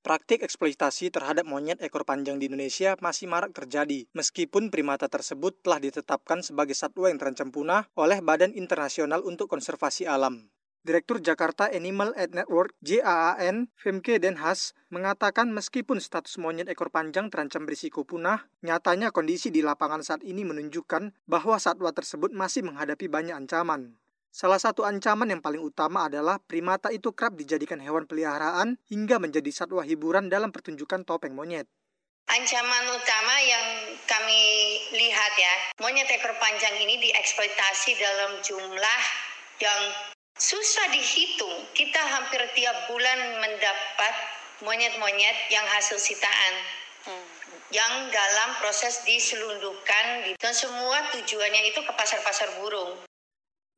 Praktik eksploitasi terhadap monyet ekor panjang di Indonesia masih marak terjadi, meskipun primata tersebut telah ditetapkan sebagai satwa yang terancam punah oleh Badan Internasional untuk Konservasi Alam. Direktur Jakarta Animal Aid Network JAAN, Femke Den Haas, mengatakan meskipun status monyet ekor panjang terancam berisiko punah, nyatanya kondisi di lapangan saat ini menunjukkan bahwa satwa tersebut masih menghadapi banyak ancaman. Salah satu ancaman yang paling utama adalah primata itu kerap dijadikan hewan peliharaan hingga menjadi satwa hiburan dalam pertunjukan topeng monyet. Ancaman utama yang kami lihat ya, monyet ekor panjang ini dieksploitasi dalam jumlah yang susah dihitung. Kita hampir tiap bulan mendapat monyet-monyet yang hasil sitaan. Hmm. Yang dalam proses diselundupkan dan semua tujuannya itu ke pasar-pasar burung.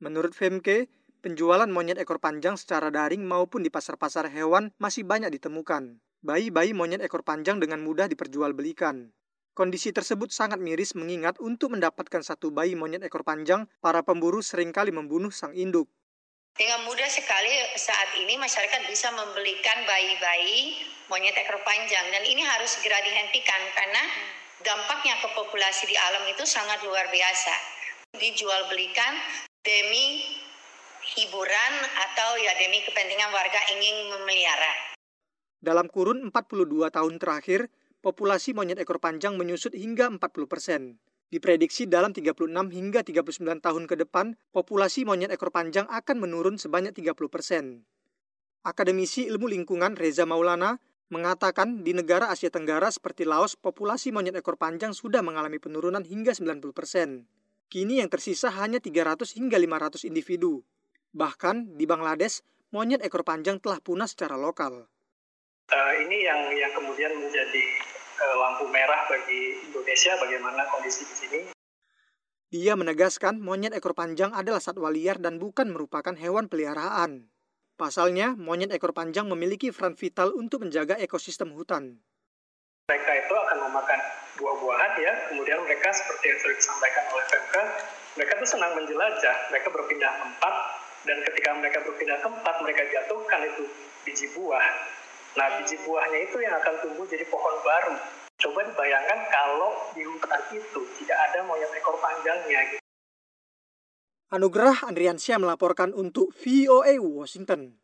Menurut Femke, penjualan monyet ekor panjang secara daring maupun di pasar-pasar hewan masih banyak ditemukan. Bayi-bayi monyet ekor panjang dengan mudah diperjualbelikan. Kondisi tersebut sangat miris mengingat untuk mendapatkan satu bayi monyet ekor panjang, para pemburu sering kali membunuh sang induk. Dengan mudah sekali saat ini masyarakat bisa membelikan bayi-bayi monyet ekor panjang dan ini harus segera dihentikan karena dampaknya ke populasi di alam itu sangat luar biasa. Dijual belikan demi hiburan atau ya demi kepentingan warga ingin memelihara. Dalam kurun 42 tahun terakhir, populasi monyet ekor panjang menyusut hingga 40 persen. Diprediksi dalam 36 hingga 39 tahun ke depan, populasi monyet ekor panjang akan menurun sebanyak 30 persen. Akademisi Ilmu Lingkungan Reza Maulana mengatakan di negara Asia Tenggara seperti Laos, populasi monyet ekor panjang sudah mengalami penurunan hingga 90 persen. Kini yang tersisa hanya 300 hingga 500 individu. Bahkan di Bangladesh, monyet ekor panjang telah punah secara lokal. Uh, ini yang yang kemudian menjadi uh, lampu merah bagi Indonesia bagaimana kondisi di sini. Dia menegaskan monyet ekor panjang adalah satwa liar dan bukan merupakan hewan peliharaan. Pasalnya, monyet ekor panjang memiliki peran vital untuk menjaga ekosistem hutan. Mereka itu akan memakan buah-buahan ya, kemudian mereka seperti yang sudah disampaikan oleh PMK, mereka tuh senang menjelajah, mereka berpindah tempat, dan ketika mereka berpindah tempat, mereka jatuhkan itu biji buah. Nah, biji buahnya itu yang akan tumbuh jadi pohon baru. Coba dibayangkan kalau di hutan itu tidak ada monyet ekor panjangnya. Gitu. Anugerah Andriansyah melaporkan untuk VOA Washington.